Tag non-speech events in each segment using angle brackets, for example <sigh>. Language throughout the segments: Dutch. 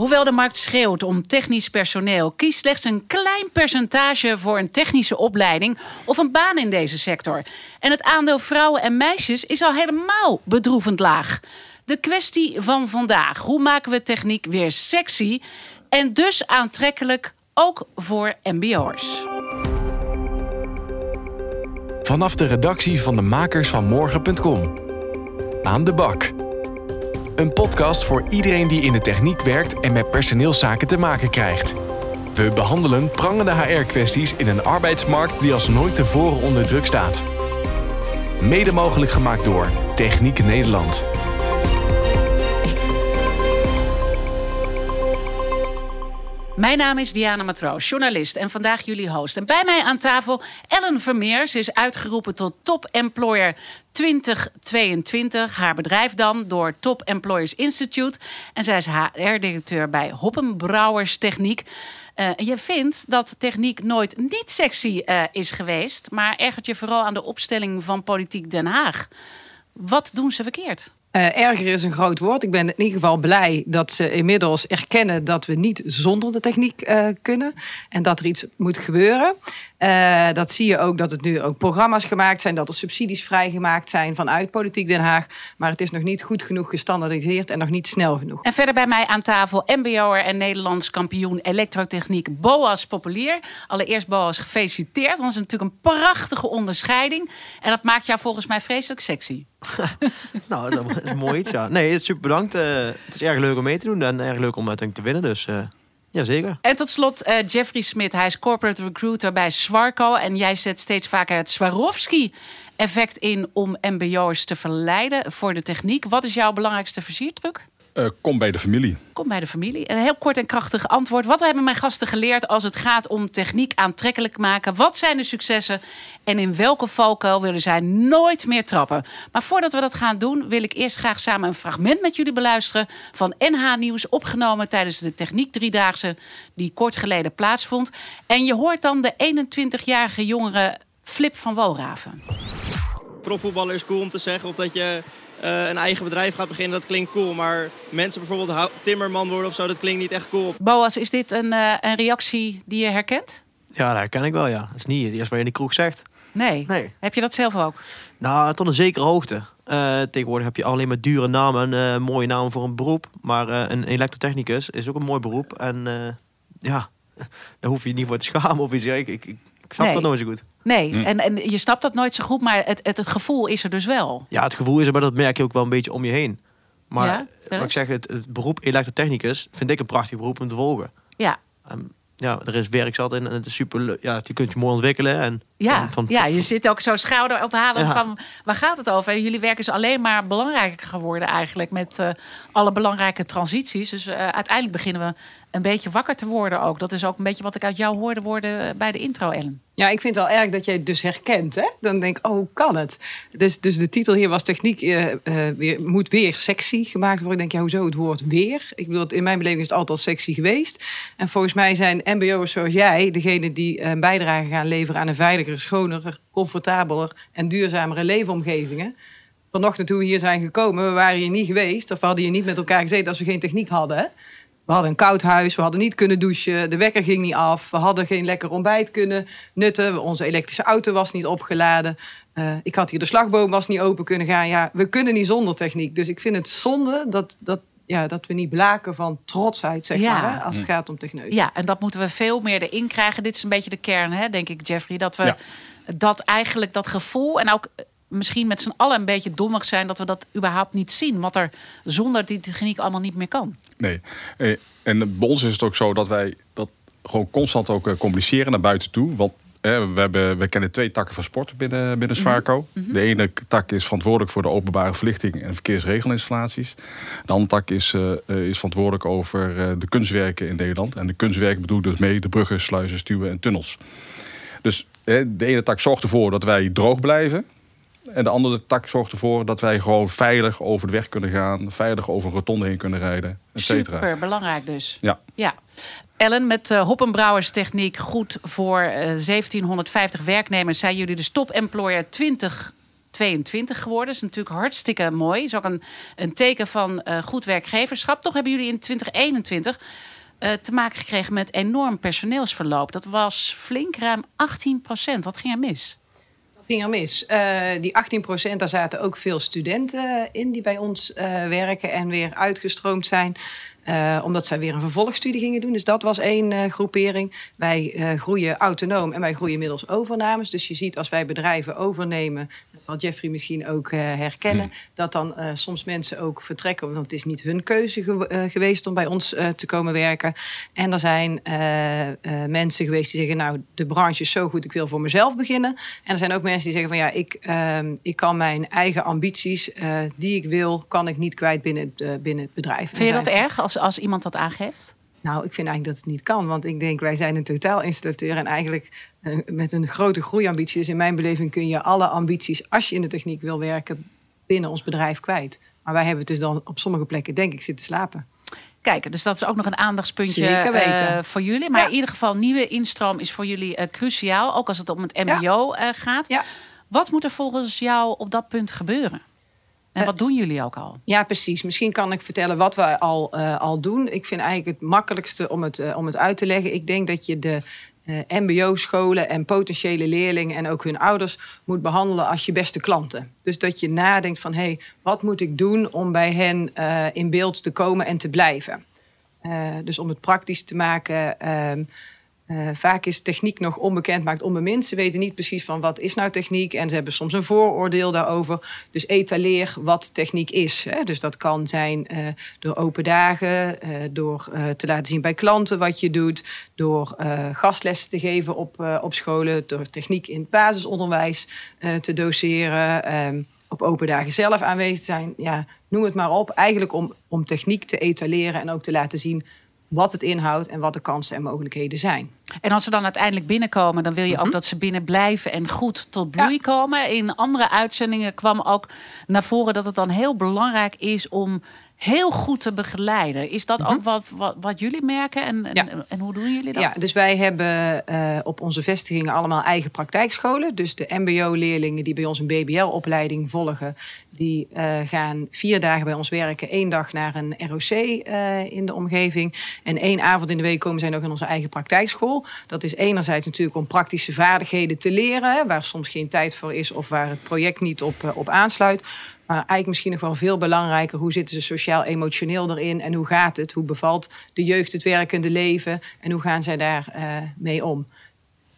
Hoewel de markt schreeuwt om technisch personeel, kiest slechts een klein percentage voor een technische opleiding of een baan in deze sector. En het aandeel vrouwen en meisjes is al helemaal bedroevend laag. De kwestie van vandaag: hoe maken we techniek weer sexy en dus aantrekkelijk ook voor MBO'ers? Vanaf de redactie van de makers van morgen.com. Aan de bak. Een podcast voor iedereen die in de techniek werkt en met personeelszaken te maken krijgt. We behandelen prangende HR-kwesties in een arbeidsmarkt die als nooit tevoren onder druk staat. Mede mogelijk gemaakt door Techniek Nederland. Mijn naam is Diana Matroos, journalist en vandaag jullie host. En bij mij aan tafel Ellen Vermeer. Ze is uitgeroepen tot Top Employer 2022. Haar bedrijf dan door Top Employers Institute. En zij is HR-directeur bij Hoppenbrouwers Techniek. Uh, je vindt dat techniek nooit niet sexy uh, is geweest, maar ergert je vooral aan de opstelling van Politiek Den Haag. Wat doen ze verkeerd? Uh, erger is een groot woord. Ik ben in ieder geval blij dat ze inmiddels erkennen dat we niet zonder de techniek uh, kunnen. En dat er iets moet gebeuren. Uh, dat zie je ook dat het nu ook programma's gemaakt zijn, dat er subsidies vrijgemaakt zijn vanuit Politiek Den Haag. Maar het is nog niet goed genoeg gestandardiseerd en nog niet snel genoeg. En verder bij mij aan tafel MBO'er en Nederlands kampioen elektrotechniek Boas Populier. Allereerst Boas gefeliciteerd, want dat is natuurlijk een prachtige onderscheiding. En dat maakt jou volgens mij vreselijk sexy. <laughs> nou, dat is mooi iets, ja. Nee, super bedankt. Uh, het is erg leuk om mee te doen en erg leuk om uiteindelijk te winnen. Dus uh, Jazeker. En tot slot Jeffrey Smit. Hij is corporate recruiter bij Swarco. En jij zet steeds vaker het Swarovski-effect in om mbo'ers te verleiden voor de techniek. Wat is jouw belangrijkste versierdruk? Uh, kom bij de familie. Kom bij de familie. Een heel kort en krachtig antwoord. Wat hebben mijn gasten geleerd als het gaat om techniek aantrekkelijk maken? Wat zijn de successen? En in welke valkuil willen zij nooit meer trappen? Maar voordat we dat gaan doen, wil ik eerst graag samen een fragment met jullie beluisteren van NH Nieuws, opgenomen tijdens de Techniek Driedaagse, die kort geleden plaatsvond. En je hoort dan de 21-jarige jongere Flip van Walraven. Profvoetballer is cool om te zeggen, of dat je uh, een eigen bedrijf gaat beginnen, dat klinkt cool. Maar mensen bijvoorbeeld timmerman worden of zo, dat klinkt niet echt cool. Boas, is dit een, uh, een reactie die je herkent? Ja, dat herken ik wel, ja. Dat is niet het eerste wat je in de kroeg zegt. Nee. nee. Heb je dat zelf ook? Nou, tot een zekere hoogte. Uh, tegenwoordig heb je alleen maar dure namen en mooie namen voor een beroep. Maar een elektrotechnicus is ook een mooi beroep. En ja, <laughs> daar hoef je niet voor te schamen of iets. Ik, ik, ik snap dat nooit zo goed. Nee, hm. en, en je snapt dat nooit zo goed, maar het, het, het gevoel is er dus wel. Ja, het gevoel is er, maar dat merk je ook wel een beetje om je heen. Maar ja, wat ik zeg, het, het, beroep elektrotechnicus vind ik een prachtig beroep om te volgen. Ja. Um, ja, er is werk zat in en het is super leuk. Ja, je kunt je mooi ontwikkelen. En ja, van, ja je zit ook zo schouder ophalen ja. van waar gaat het over? Jullie werk is alleen maar belangrijker geworden eigenlijk met uh, alle belangrijke transities. Dus uh, uiteindelijk beginnen we een beetje wakker te worden ook. Dat is ook een beetje wat ik uit jou hoorde worden bij de intro, Ellen. Ja, ik vind het wel erg dat jij het dus herkent. Hè? Dan denk ik, oh, hoe kan het? Dus, dus de titel hier was techniek uh, weer, moet weer sexy gemaakt worden. Ik denk, ja, hoezo het woord weer? Ik bedoel, in mijn beleving is het altijd sexy geweest. En volgens mij zijn mbo'ers zoals jij... degene die een bijdrage gaan leveren aan een veiliger, schoner... comfortabeler en duurzamere leefomgevingen. Vanochtend toen we hier zijn gekomen, we waren hier niet geweest... of we hadden hier niet met elkaar gezeten als we geen techniek hadden... We hadden een koud huis, we hadden niet kunnen douchen, de wekker ging niet af, we hadden geen lekker ontbijt kunnen nutten, onze elektrische auto was niet opgeladen. Uh, ik had hier de slagboom was niet open kunnen gaan. Ja, we kunnen niet zonder techniek. Dus ik vind het zonde dat, dat, ja, dat we niet blaken van trotsheid, zeg maar, hè, als het gaat om techniek. Ja, en dat moeten we veel meer erin krijgen. Dit is een beetje de kern, hè, denk ik, Jeffrey. Dat we dat eigenlijk dat gevoel en ook misschien met z'n allen een beetje dommig zijn dat we dat überhaupt niet zien. Wat er zonder die techniek allemaal niet meer kan. Nee. Eh, en bij ons is het ook zo dat wij dat gewoon constant ook eh, communiceren naar buiten toe. Want we, hebben, we kennen twee takken van sport binnen, binnen. Mhm. Mhm. De ene tak is verantwoordelijk voor de openbare verlichting en verkeersregelinstallaties. De andere tak is, uh, is verantwoordelijk over de kunstwerken in Nederland. En de kunstwerken bedoel ik dus mee de bruggen, sluizen, stuwen en tunnels. Dus de ene tak zorgt ervoor dat wij droog blijven. En de andere tak zorgt ervoor dat wij gewoon veilig over de weg kunnen gaan. Veilig over een rotonde heen kunnen rijden. Et Super belangrijk dus. Ja. ja. Ellen, met uh, Hoppenbrouwers techniek goed voor uh, eh, 1750 werknemers... zijn jullie de Stop Employer 2022 2022 geworden. Dat is natuurlijk hartstikke mooi. Is ook een, een teken van eh, goed werkgeverschap. Toch hebben jullie in 2021 eh, te maken gekregen met enorm personeelsverloop. Dat was flink, ruim 18 procent. Wat ging er mis? Ging er mis? Eh, die 18 procent, daar zaten ook veel studenten in die bij ons eh, werken en weer uitgestroomd zijn. Uh, omdat zij weer een vervolgstudie gingen doen. Dus dat was één uh, groepering. Wij uh, groeien autonoom en wij groeien middels overnames. Dus je ziet als wij bedrijven overnemen, dat zal Jeffrey misschien ook herkennen, mm. dat dan soms mensen ook vertrekken. Want het is niet hun keuze ge geweest om bij ons te komen werken. En er zijn mensen geweest die zeggen, nou, de branche is zo goed, ik wil voor mezelf beginnen. En er zijn ook mensen die zeggen van ja, ik, ehm, ik kan mijn eigen ambities die ik wil, kan ik niet kwijt binnen het, binnen het bedrijf. Vind je dat erg? Als, als iemand dat aangeeft? Nou, ik vind eigenlijk dat het niet kan. Want ik denk, wij zijn een totaalinstallateur. En eigenlijk uh, met een grote groeiambitie. Dus in mijn beleving kun je alle ambities, als je in de techniek wil werken, binnen ons bedrijf kwijt. Maar wij hebben het dus dan op sommige plekken, denk ik, zitten slapen. Kijk, dus dat is ook nog een aandachtspuntje uh, voor jullie. Maar in ieder geval, nieuwe instroom is voor jullie uh, cruciaal. Ook als het om het MBO ja. gaat. Ja. Wat moet er volgens jou op dat punt gebeuren? En wat doen jullie ook al? Ja, precies. Misschien kan ik vertellen wat we al, uh, al doen. Ik vind eigenlijk het makkelijkste om het, uh, om het uit te leggen. Ik denk dat je de uh, MBO-scholen en potentiële leerlingen en ook hun ouders moet behandelen als je beste klanten. Dus dat je nadenkt van hé, hey, wat moet ik doen om bij hen in beeld te komen en te blijven? dus om het praktisch te maken. Ehm, uh, vaak is techniek nog onbekend, maakt onbemind. Ze weten niet precies van wat is nou techniek en ze hebben soms een vooroordeel daarover. Dus etaleer wat techniek is. Hè. Dus dat kan zijn uh, door open dagen, uh, door te laten zien bij klanten wat je doet, door gastlessen te geven op, op scholen, door techniek in het basisonderwijs te doseren. Um, op open dagen zelf aanwezig zijn. Ja, noem het maar op. Eigenlijk om, om techniek te etaleren en ook te laten zien wat het inhoudt en wat de kansen en mogelijkheden zijn. En als ze dan uiteindelijk binnenkomen, dan wil je ook mhm. dat ze binnen blijven en goed tot bloei komen. In andere uitzendingen kwam ook naar voren dat het dan heel belangrijk is om heel goed te begeleiden. Is dat mhm. ook wat, wat, wat, jullie merken en, en, en, hoe doen jullie dat? Ja, dus wij hebben uh, op onze vestigingen allemaal eigen praktijkscholen. Dus de MBO-leerlingen die bij ons een BBL-opleiding volgen, die uh, gaan vier dagen bij ons werken. één dag naar een ROC eh, in de omgeving. En één avond in de week komen zij nog in onze eigen praktijkschool. Dat is enerzijds natuurlijk om praktische vaardigheden te leren, waar soms geen tijd voor is of waar het project niet op, op aansluit. Maar eigenlijk misschien nog wel veel belangrijker, hoe zitten ze sociaal-emotioneel erin en hoe gaat het? Hoe bevalt de jeugd het werkende leven en hoe gaan zij daar uh, mee om?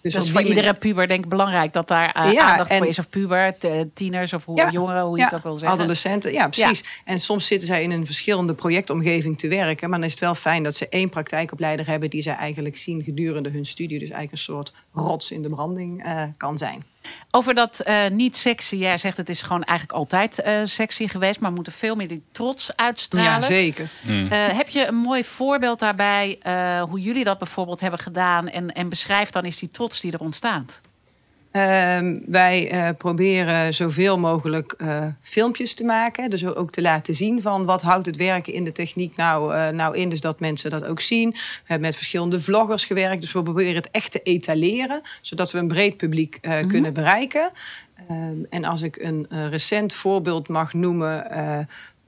Dus dat is voor iedere puber denk ik belangrijk dat daar uh, ja, aandacht voor is. Of puber, tieners of hoe, ja, jongeren, hoe je het ook wil zeggen. Adolescenten, ja precies. En soms zitten zij in een verschillende projectomgeving te werken. Maar dan is het wel fijn dat ze één praktijkopleider hebben... die ze eigenlijk zien gedurende hun studie. Dus eigenlijk een soort rots in de branding uh, kan zijn. Over dat uh, niet sexy. Jij zegt het is gewoon eigenlijk altijd uh, sexy geweest. Maar we moeten veel meer die trots uitstralen. Ja, zeker. Mm. Uh, heb je een mooi voorbeeld daarbij hoe jullie dat bijvoorbeeld hebben gedaan? En, en beschrijf dan eens die trots die er ontstaat. Uh, wij uh, proberen zoveel mogelijk uh, filmpjes te maken. Dus ook te laten zien van wat houdt het werken in de techniek nou, uh, nou in. Dus dat mensen dat ook zien. We hebben met verschillende vloggers gewerkt. Dus we proberen het echt te etaleren. Zodat we een breed publiek mm -hmm. kunnen bereiken. Um, en als ik een recent voorbeeld mag noemen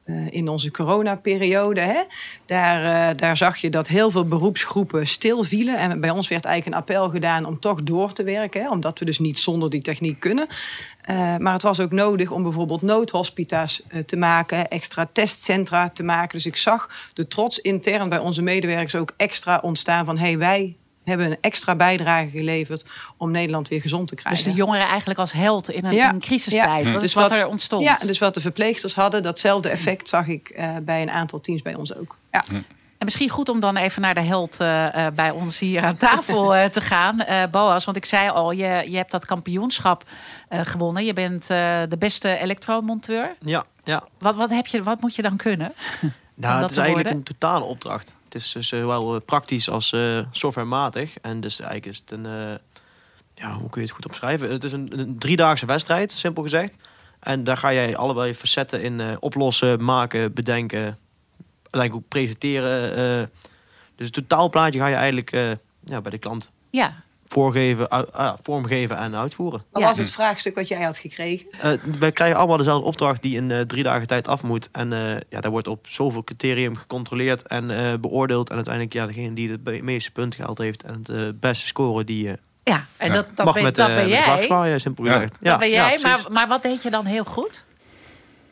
uh, in onze coronaperiode. Hè? Daar, uh, daar zag je dat heel veel beroepsgroepen stilvielen. En bij ons werd eigenlijk een appel gedaan om toch door te werken. Hè? Omdat we dus niet zonder die techniek kunnen. Uh, maar het was ook nodig om bijvoorbeeld noodhospita's te maken, extra testcentra te maken. Dus ik zag de trots intern bij onze medewerkers ook extra ontstaan van hey, wij hebben een extra bijdrage geleverd om Nederland weer gezond te krijgen. Dus de jongeren eigenlijk als held in een, ja. crisistijd. Ja. Dat dus is wat, er ontstond. Ja, dus wat de verpleegsters hadden, datzelfde effect zag ik uh, bij een aantal teams bij ons ook. Ja. En misschien goed om dan even naar de held uh, bij ons hier aan tafel uh, te gaan. Boas, want ik zei al, je, je hebt dat kampioenschap gewonnen. Je bent de beste elektromonteur. Ja, ja. Wat, wat, heb je, wat moet je dan kunnen? Nou, het is eigenlijk een totale opdracht. Het is zowel praktisch als softwarematig. En dus eigenlijk is het een... ja, hoe kun je het goed opschrijven? Het is een, een driedaagse wedstrijd, simpel gezegd. En daar ga jij allebei facetten in oplossen, maken, bedenken uiteindelijk ook presenteren. Dus het totaalplaatje ga je eigenlijk ja, bij de klant ja. Voorgeven, ui- ah, vormgeven en uitvoeren. Wat Ja. was het vraagstuk wat jij had gekregen? Eh, wij krijgen allemaal dezelfde opdracht die in eh, drie dagen tijd af moet. En eh, ja, daar wordt op zoveel criterium gecontroleerd en eh, beoordeeld. En uiteindelijk, ja, degene die het meeste punten gehaald heeft en het beste scoren, die Ja, en Ja. dat, dat, mag ben, met, dat eh, ben jij. simpel Ja. gezegd. Dat ben jij, maar, maar wat deed je dan heel goed?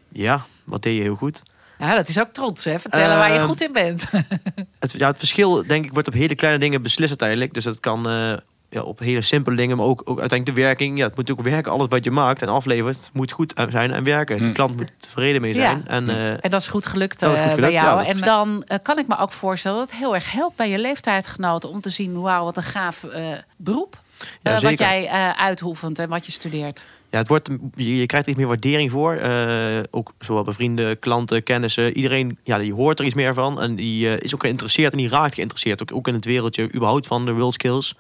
Ja, wat deed je heel goed. Ja, dat is ook trots, hè? Vertellen waar je goed in bent. <laughs> Het, ja, het verschil, denk ik, wordt op hele kleine dingen beslist uiteindelijk. Dus dat kan eh, ja, op hele simpele dingen, maar ook, ook uiteindelijk de werking. Ja, het moet ook werken. Alles wat je maakt en aflevert, moet goed zijn en werken. De Hmm. klant moet tevreden mee zijn. Ja. En, eh, En dat is goed gelukt, Dat is eh, bij jou. ja, en dan eh, kan ik me ook voorstellen dat het heel erg helpt bij je leeftijdgenoten om te zien, wauw, wat een gaaf eh, beroep. Ja, wat jij eh, uitoefent en wat je studeert. Ja, het wordt, je, je krijgt er iets meer waardering voor. Eh, ook zowel bij vrienden, klanten, kennissen. Iedereen, ja, die hoort er iets meer van. En die eh, is ook geïnteresseerd en die raakt geïnteresseerd. Ook, ook in het wereldje überhaupt van de world skills.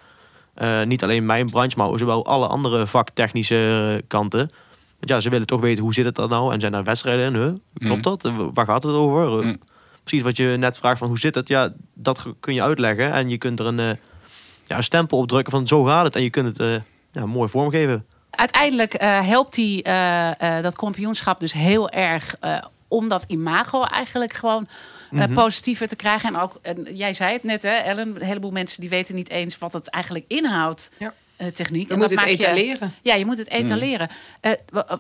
Eh, niet alleen mijn branche, maar ook zowel alle andere vaktechnische eh, kanten. Want ja, ze willen toch weten hoe zit het dan nou? En zijn er wedstrijden in? Huh? Klopt dat? Eh, Waar gaat het over? Mm. Precies wat je net vraagt van hoe zit het? Ja, dat kun je uitleggen. En je kunt er een, eh, ja, een stempel op drukken van zo gaat het. En je kunt het eh, ja, mooi vormgeven. Uiteindelijk eh, helpt die, eh, eh, dat kampioenschap dus heel erg eh, om dat imago eigenlijk gewoon Mhm. positiever te krijgen. En ook, en jij zei het net, hè, Ellen, een heleboel mensen die weten niet eens wat het eigenlijk inhoudt, Ja. eh, techniek. We En moeten dat het maak je- etaleren. Ja, je moet het etaleren. Eh, wa- eh,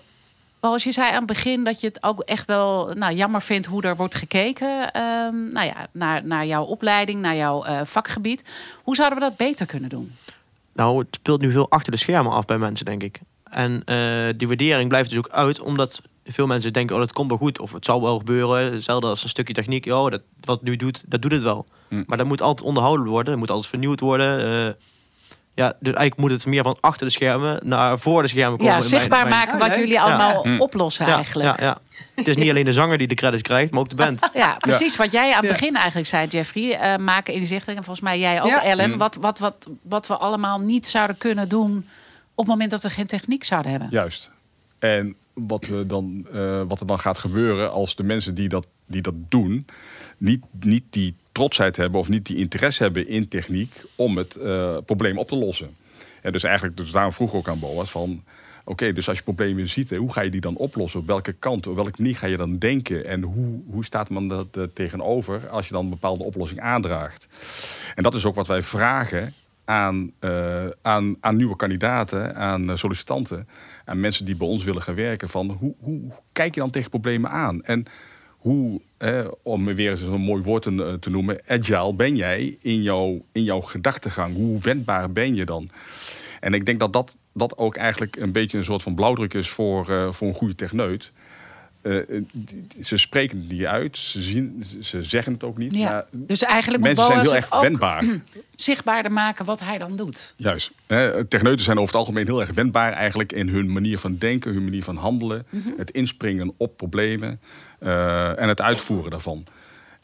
Zoals je zei aan het begin dat je het ook echt wel nou, jammer vindt hoe er wordt gekeken ehm, nou ja, naar, naar jouw opleiding, naar jouw eh, vakgebied. Hoe zouden we dat beter kunnen doen? Nou, het speelt nu veel achter de schermen af bij mensen, denk ik. En eh, die waardering blijft dus ook uit, omdat veel mensen denken, oh, dat komt wel goed. Of het zal wel gebeuren. Hetzelfde als een stukje techniek. Oh, dat, wat het nu doet, dat doet het wel. Hm. Maar dat moet altijd onderhouden worden. Dat moet altijd vernieuwd worden. eh. ja, dus eigenlijk moet het meer van achter de schermen naar voor de schermen komen. Ja, zichtbaar mijn- maken wat jullie Ja. allemaal Hm. oplossen Ja, eigenlijk. Ja, ja. Het is niet alleen de zanger die de credits krijgt, maar ook de band. <laughs> Ja, precies wat jij aan het Ja. begin eigenlijk zei, Jeffrey. eh, maken inzichtelijk. En volgens mij jij ook, Ja. Ellen. Mm. Wat, wat, wat, wat we allemaal niet zouden kunnen doen op het moment dat we geen techniek zouden hebben. Juist. En wat, we dan, eh, wat er dan gaat gebeuren als de mensen die dat, die dat doen, niet, niet die trotsheid hebben of niet die interesse hebben in techniek om het eh, probleem op te lossen. En dus eigenlijk, dus daarom vroeg ik ook aan Boas van. Oké, dus als je problemen ziet, hoe ga je die dan oplossen? Op welke kant, op welke manier ga je dan denken? En hoe, hoe staat man dat eh, tegenover als je dan een bepaalde oplossing aandraagt? En dat is ook wat wij vragen aan, eh, aan, aan nieuwe kandidaten, aan eh, sollicitanten, aan mensen die bij ons willen gaan werken. Van hoe, hoe, kijk je dan tegen problemen aan? En hoe, eh, om weer eens een mooi woord te, te noemen, agile ben jij in jouw, in jouw gedachtegang? Hoe wendbaar ben je dan? En ik denk dat dat, dat ook eigenlijk een beetje een soort van blauwdruk is voor, eh, voor een goede techneut. Eh, eh, ze spreken het niet uit, ze, zien, ze- ze zeggen het ook niet. Ja. Maar Dus eigenlijk moet mensen zijn heel erg ook wendbaar. <clears throat> zichtbaarder maken wat hij dan doet. Juist. Hè, Techneuten zijn over het algemeen heel erg wendbaar eigenlijk in hun manier van denken, hun manier van handelen, het inspringen op problemen eh, en het uitvoeren daarvan.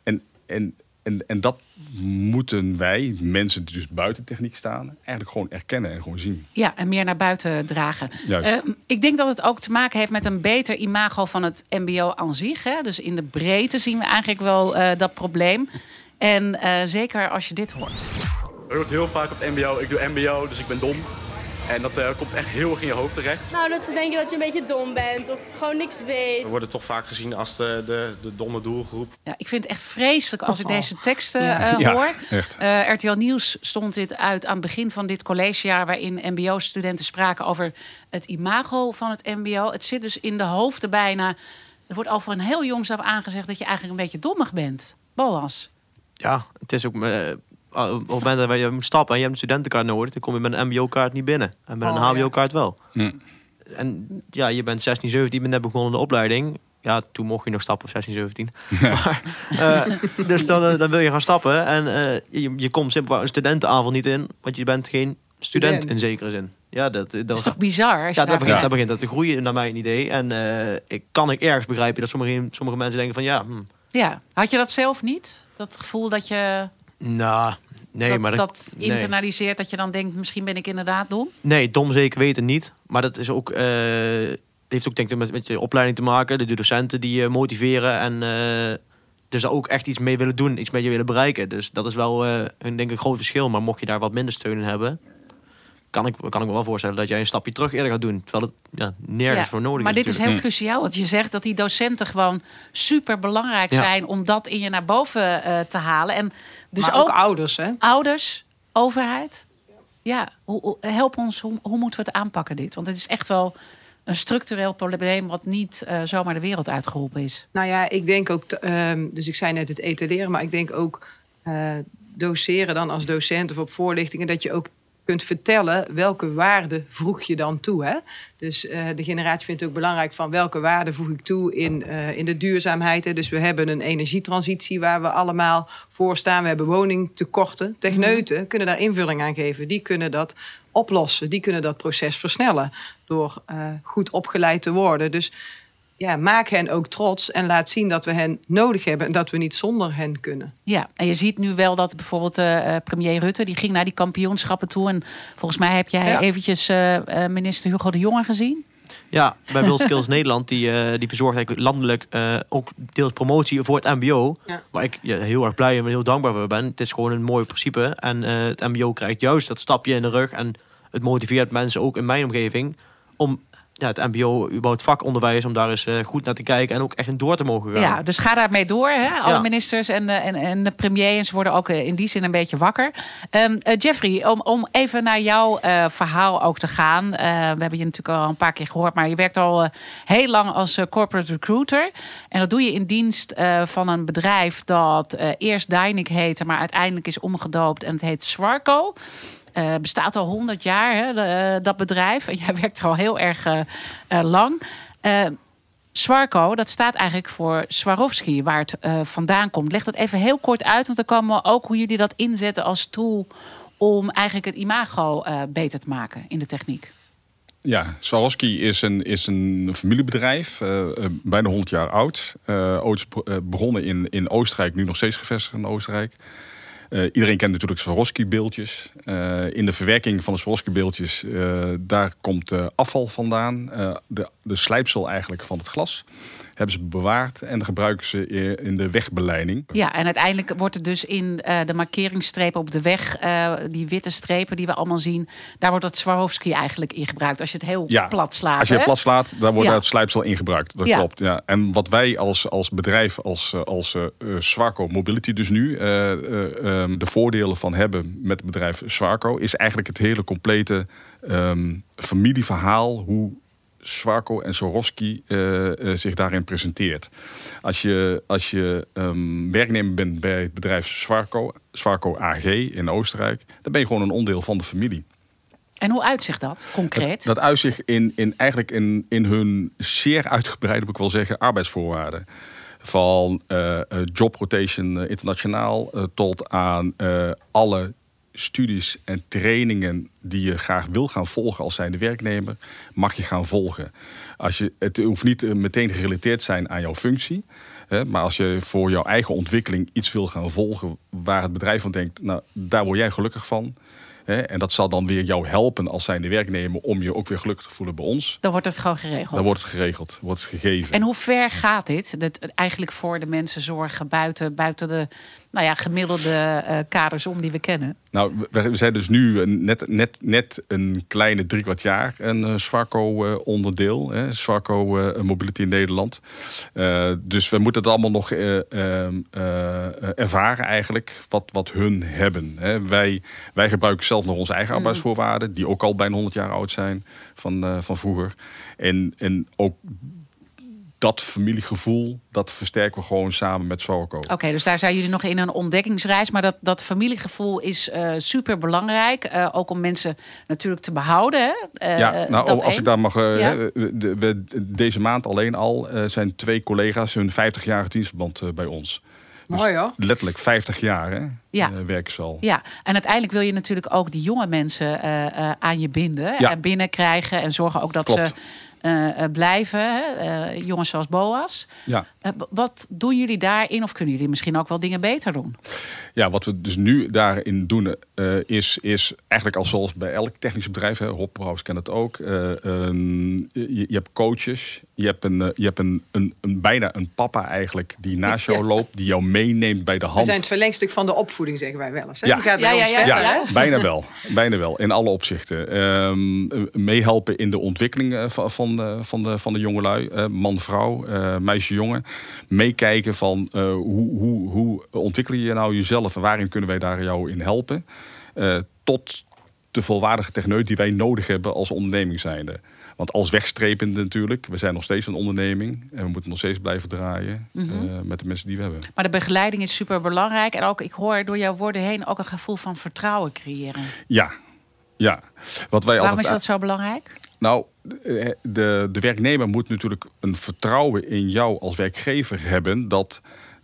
En, en, en, en dat moeten wij, mensen die dus buiten techniek staan, eigenlijk gewoon erkennen en gewoon zien. Ja, en meer naar buiten dragen. Juist. Eh, ik denk dat het ook te maken heeft met een beter imago van het MBO aan zich. Hè? Dus in de breedte zien we eigenlijk wel eh, dat probleem. En eh, zeker als je dit hoort. Je hoort heel vaak op het mbo, ik doe mbo, dus ik ben dom. En dat eh, komt echt heel erg in je hoofd terecht. Nou, dat ze denken dat je een beetje dom bent of gewoon niks weet. We worden toch vaak gezien als de, de, de domme doelgroep. Ja, ik vind het echt vreselijk als ik deze teksten Ja. eh, Ja, hoor. echt. Eh, RTL Nieuws stond dit uit aan het begin van dit collegejaar... waarin mbo-studenten spraken over het imago van het mbo. Het zit dus in de hoofden bijna. Er wordt al van heel jongs af aangezegd... dat je eigenlijk een beetje dommig bent. Boas. Ja, het is ook... eh, op het moment dat je moet stappen en je hebt een studentenkaart nodig... dan kom je met een mbo-kaart niet binnen. En met een Oh, hbo-kaart wel. Hm. En ja, je bent 16, 17, je bent net begonnen de opleiding. Ja, toen mocht je nog stappen op 16, 17. Maar, eh, dus dan, eh, dan wil je gaan stappen. En eh, je, je komt simpelweg een studentenavond niet in. Want je bent geen student, in zekere zin. Ja, dat, dat, is toch bizar? Als ja, dat daarvan- begint, Ja. dat begint dat te groeien, naar mijn idee. En eh, ik kan ik ergens begrijpen dat sommige, sommige mensen denken van... Ja, hm, Ja. Had je dat zelf niet? Dat gevoel dat je nou, nee, dat, maar... dat internaliseert, dat je dan denkt... misschien ben ik inderdaad dom? Nee, dom zeker weten niet. Maar dat is ook, eh, heeft ook denk ik met, met je opleiding te maken. De docenten die je motiveren en eh, dus daar ook echt iets mee willen doen, iets mee willen bereiken. Dus dat is wel eh, een denk ik een groot verschil. Maar mocht je daar wat minder steun in hebben, kan ik, kan ik me wel voorstellen dat jij een stapje terug eerder gaat doen. Terwijl het ja, nergens Ja, voor nodig maar is. dit is heel cruciaal. Want je zegt dat die docenten gewoon super belangrijk Ja. zijn om dat in je naar boven eh, te halen. En dus maar ook, ook ouders, hè? ouders, overheid. Ja, hoe, help ons, hoe, hoe moeten we het aanpakken dit? Want het is echt wel een structureel probleem wat niet eh, zomaar de wereld uitgeroepen is. Nou ja, ik denk ook, ehm, dus ik zei net het etaleren, maar ik denk ook eh, doseren dan als docent of op voorlichtingen, dat je ook kunt vertellen welke waarde voeg je dan toe. Hè? Dus eh, de generatie vindt het ook belangrijk van welke waarde voeg ik toe in, eh, in de duurzaamheid. Hè? Dus we hebben een energietransitie waar we allemaal voor staan. We hebben woningtekorten. Techneuten kunnen daar invulling aan geven. Die kunnen dat oplossen. Die kunnen dat proces versnellen door eh, goed opgeleid te worden. Dus ja, maak hen ook trots en laat zien dat we hen nodig hebben en dat we niet zonder hen kunnen. Ja, en je ziet nu wel dat bijvoorbeeld eh, eh, premier Rutte... die ging naar die kampioenschappen toe. En volgens mij heb jij Ja. eventjes eh, minister Hugo de Jonge gezien. Ja, bij WillSkills <laughs> Nederland, die, eh, die verzorgt eigenlijk landelijk eh, ook deels promotie voor het MBO. Ja. Waar ik ja, heel erg blij en heel dankbaar voor ben. Het is gewoon een mooi principe. En eh, het MBO krijgt juist dat stapje in de rug. En het motiveert mensen ook in mijn omgeving om ja, het MBO, überhaupt vakonderwijs, om daar eens eh, goed naar te kijken en ook echt in door te mogen gaan. Ja, dus ga daarmee door. Hè? Alle Ja. ministers en de, en, en de premier. En ze worden ook eh, in die zin een beetje wakker. Ehm, eh, Jeffrey, om, om even naar jouw eh, verhaal ook te gaan. Eh, we hebben je natuurlijk al een paar keer gehoord. Maar je werkt al eh, heel lang als eh, corporate recruiter. En dat doe je in dienst eh, van een bedrijf dat eh, eerst Dynic heette. Maar uiteindelijk is omgedoopt en het heet Swarco. Eh, bestaat al 100 jaar, hè, eh, dat bedrijf. <laughs> Jij werkt er al heel erg eh, lang. Swarco, dat staat eigenlijk voor Swarovski, waar het vandaan komt. Leg dat even heel kort uit, want dan komen we ook hoe jullie dat inzetten als tool om eigenlijk het imago beter te maken in de techniek. Ja, Swarovski is een, is een familiebedrijf, bijna 100 jaar oud. Ooit begonnen in, in Oostenrijk, nu nog steeds gevestigd in Oostenrijk. Eh, iedereen kent natuurlijk Swarovski-beeldjes. Eh, in de verwerking van de Swarovski-beeldjes, eh, daar komt afval vandaan. De, de slijpsel eigenlijk van het glas hebben ze bewaard en gebruiken ze in de wegbeleiding. Ja, en uiteindelijk wordt het dus in eh, de markeringsstrepen op de weg, eh, die witte strepen die we allemaal zien, daar wordt dat Swarovski eigenlijk in gebruikt. Als je het heel plat slaat. Als je het plat slaat, dan wordt Ja. daar het slijpsel in gebruikt. Dat Ja. klopt. Ja. En wat wij als, als bedrijf, als, als Swarco Mobility dus nu, eh, eh, ehm, de voordelen van hebben met het bedrijf Swarco, is eigenlijk het hele complete ehm, familieverhaal hoe Swarco en Swarovski eh, eh, zich daarin presenteert. Als je, als je ehm, werknemer bent bij het bedrijf Swarco, Swarco AG in Oostenrijk, dan ben je gewoon een onderdeel van de familie. En hoe uitzicht dat concreet? Dat uitzicht in, in eigenlijk in, in hun zeer uitgebreide, moet ik wel zeggen, arbeidsvoorwaarden. Van eh, job rotation internationaal tot aan alle studies en trainingen die je graag wil gaan volgen als zijnde werknemer, mag je gaan volgen. Als je, het hoeft niet eh, meteen gerelateerd zijn aan jouw functie. Hè, maar als je voor jouw eigen ontwikkeling iets wil gaan volgen waar het bedrijf van denkt, nou, daar word jij gelukkig van. Hè, en dat zal dan weer jou helpen als zijnde werknemer om je ook weer gelukkig te voelen bij ons. Dan wordt het gewoon geregeld. Dan wordt het geregeld, wordt het gegeven. En hoe ver gaat dit? Dat eigenlijk voor de mensen zorgen buiten, buiten de nou ja, gemiddelde eh, kaders om die we kennen. Nou, we, we zijn dus nu net, net, net een kleine drie kwart jaar een uh, Swarco-onderdeel. hè Swarco eh, Mobility in Nederland. Eh, dus we moeten het allemaal nog eh, eh, eh, ervaren eigenlijk, wat, wat hun hebben. Hè. Wij, wij gebruiken zelf nog onze eigen arbeidsvoorwaarden, die ook al bijna 100 jaar oud zijn van, eh, van vroeger. En, en ook dat familiegevoel, dat versterken we gewoon samen met Swarco. Oké, dus daar zijn jullie nog in een ontdekkingsreis. Maar dat, dat familiegevoel is super belangrijk. ook om mensen natuurlijk te behouden. Hè? Eh, Ja, nou, dat als één. ik daar mag. eh, Ja. hè, we, we- deze maand alleen al eh, zijn twee collega's hun 50-jarig dienstverband eh, bij ons. Dus Mooi hoor. Letterlijk 50 jaar hè, Ja. eh, werken ze al. Ja, en uiteindelijk wil je natuurlijk ook die jonge mensen eh, eh, aan je binden Ja. en binnenkrijgen. En zorgen ook dat Klopt. ze eh, eh, blijven. Hè? Eh, jongens zoals Boas. Ja. Eh, wat doen jullie daarin? Of kunnen jullie misschien ook wel dingen beter doen? Ja, wat we dus nu daarin doen, eh, is, is eigenlijk al zoals bij elk technisch bedrijf, hè, Rob Brouwers kent het ook. eh, ehm, je, je hebt coaches, je hebt, een, je hebt een, een, een, bijna een papa eigenlijk die naast <laughs> jou Ja. loopt, die jou meeneemt bij de We hand. zijn het verlengstuk van de opvoeding, zeggen wij wel eens. Hè? Ja. Die gaat bij Ja, ons bijna wel. Bijna wel, in alle opzichten. Ehm, meehelpen in de ontwikkeling van, van, de, van, de, van de jongelui. eh, man, vrouw, eh, meisje, jongen. Meekijken van eh, hoe, hoe, hoe ontwikkel je nou jezelf en waarin kunnen wij daar jou in helpen. Eh, tot de volwaardige techneut die wij nodig hebben als onderneming zijnde. Want als wegstrepende natuurlijk, we zijn nog steeds een onderneming. En we moeten nog steeds blijven draaien eh, met de mensen die we hebben. Maar de begeleiding is super belangrijk. En ook, ik hoor door jouw woorden heen ook een gevoel van vertrouwen creëren. Ja, ja. Wat wij Waarom is dat zo belangrijk? Nou, eh, de, de werknemer moet natuurlijk een vertrouwen in jou als werkgever hebben dat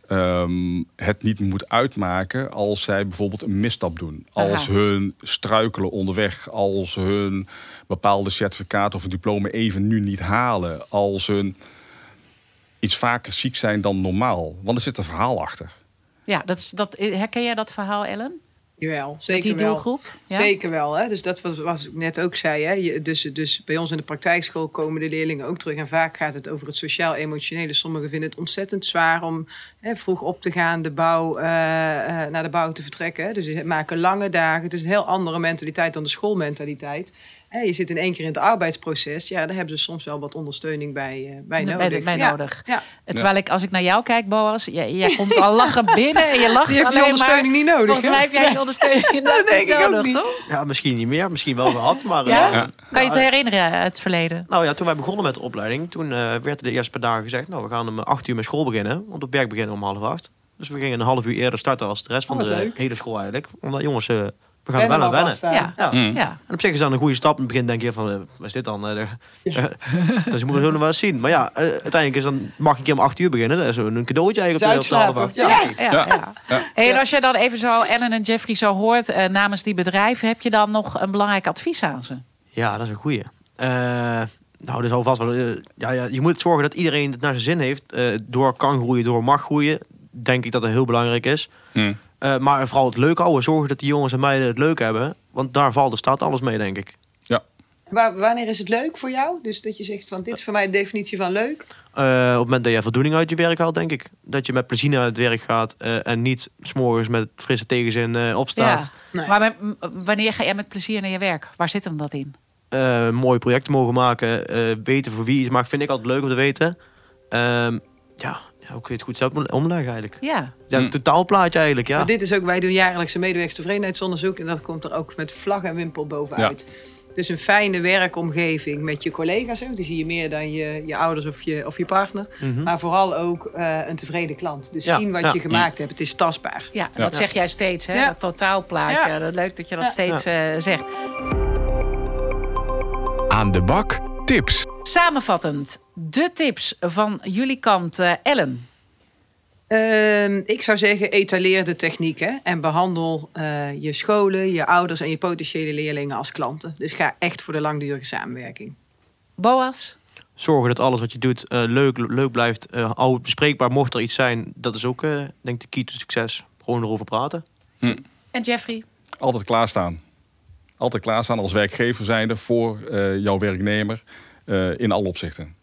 ehm, het niet moet uitmaken als zij bijvoorbeeld een misstap doen. Als Aha. hun struikelen onderweg, als hun bepaalde certificaat of een diploma even nu niet halen, als hun iets vaker ziek zijn dan normaal. Want er zit een verhaal achter. Ja, dat is, dat, herken jij dat verhaal, Ellen? Jawel, zeker die wel. doelgroep? Ja? Zeker wel. Hè? Dus dat was, was ik net ook zei. Hè? Je, dus, dus bij ons in de praktijkschool komen de leerlingen ook terug. En vaak gaat het over het sociaal-emotionele. Sommigen vinden het ontzettend zwaar om hè, vroeg op te gaan, de bouw, eh, eh, naar de bouw te vertrekken. Hè? Dus ze maken lange dagen. Het is een heel andere mentaliteit dan de schoolmentaliteit. Hè, je zit in één keer in het arbeidsproces. Ja, daar hebben ze soms wel wat ondersteuning bij, eh, bij nodig. Bij, bij ja. nodig. Ja. Terwijl ik, als ik naar jou kijk, Boas, jij, jij komt al lachen <laughs> binnen en je lacht Die heeft die ondersteuning maar. niet nodig, Volgens mij heb jij die ondersteuning <laughs> inderdaad denk niet ik ook nodig, niet. toch? Ja, misschien niet meer, misschien wel gehad. Maar Ja? eh, Ja. Kan je het herinneren, het verleden? Nou ja, toen wij begonnen met de opleiding, toen eh, werd er de eerste paar dagen gezegd, nou we gaan om acht uur met school beginnen, want op werk beginnen om half acht. Dus we gingen een half uur eerder starten als de rest van Oh, wat de leuk. hele school eigenlijk. Omdat jongens, eh, we gaan er wel aan wennen. Ja. Ja. Ja. En op zich is dat een goede stap. In het begin denk je van, wat is dit dan? Dus <laughs> je moet het zo nog wel eens zien. Maar ja, uiteindelijk is dan, mag ik hier om acht uur beginnen. Dat is een cadeautje eigenlijk. Op de-. Ja. Ja, Ja. ja. Hey, en als je dan even zo Ellen en Jeffrey zo hoort namens die bedrijven, heb je dan nog een belangrijk advies aan ze? Ja, dat is een goeie. Eh, nou, is alvast wel. ja, ja, je moet zorgen dat iedereen het naar zijn zin heeft. eh, door kan groeien, door mag groeien. Denk ik dat dat heel belangrijk is. Hm. Eh, maar vooral het leuk houden. Zorgen dat die jongens en meiden het leuk hebben. Want daar valt de staat alles mee, denk ik. Waar- wanneer is het leuk voor jou? Dus dat je zegt van dit is voor mij de definitie van leuk. Eh, op het moment dat je voldoening uit je werk haalt, denk ik. Dat je met plezier naar het werk gaat. eh, en niet s'morgens met frisse tegenzin eh, opstaat. Nee. Maar met- wanneer ga jij met plezier naar je werk? Waar zit hem dat in? Eh, mooie projecten mogen maken. eh, weten voor wie iets maakt, vind ik altijd leuk om te weten. Ehm, ja, ja, hoe kun je het goed zelf omleggen eigenlijk? Ja. Ja, het totaalplaatje eigenlijk, ja. Maar dit is ook, wij doen jaarlijks een medewerkstevredenheidsonderzoek. En dat komt er ook met vlag en wimpel bovenuit. Dus een fijne werkomgeving met je collega's. Ook. Die zie je meer dan je, je ouders of je, of je partner. Maar vooral ook eh, een tevreden klant. Dus Mhm. Ja, zien wat ja. je gemaakt hebt. Het is tastbaar. Ja, dat zeg jij steeds, hè? Ja. Dat totaalplaatje. Ja. Dat Leuk dat je dat Ja. steeds eh, zegt. Aan de bak tips. Samenvattend, de tips van jullie kant, eh, Ellen. Ehm, ik zou zeggen, etaleer de techniek. Hè? En behandel eh, je scholen, je ouders en je potentiële leerlingen als klanten. Dus ga echt voor de langdurige samenwerking. Boas? Zorgen dat alles wat je doet eh, leuk, leuk blijft. eh oud bespreekbaar, mocht er iets zijn. Dat is ook, eh, denk ik, de key to succes. Gewoon erover praten. En Jeffrey? Altijd klaarstaan. Altijd klaarstaan als werkgever zijnde voor eh, jouw werknemer eh, in alle opzichten.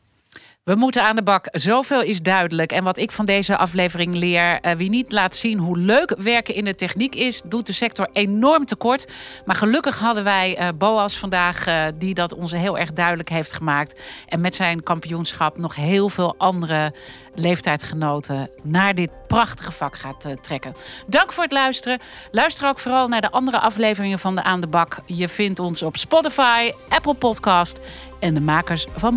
We moeten aan de bak. Zoveel is duidelijk. En wat ik van deze aflevering leer: eh, wie niet laat zien hoe leuk werken in de techniek is, doet de sector enorm tekort. Maar gelukkig hadden wij Boas vandaag, die dat ons heel erg duidelijk heeft gemaakt. En met zijn kampioenschap nog heel veel andere leeftijdgenoten naar dit prachtige vak gaat eh, trekken. Dank voor het luisteren. Luister ook vooral naar de andere afleveringen van de Aan de Bak. Je vindt ons op Spotify, Apple Podcast en de makers van.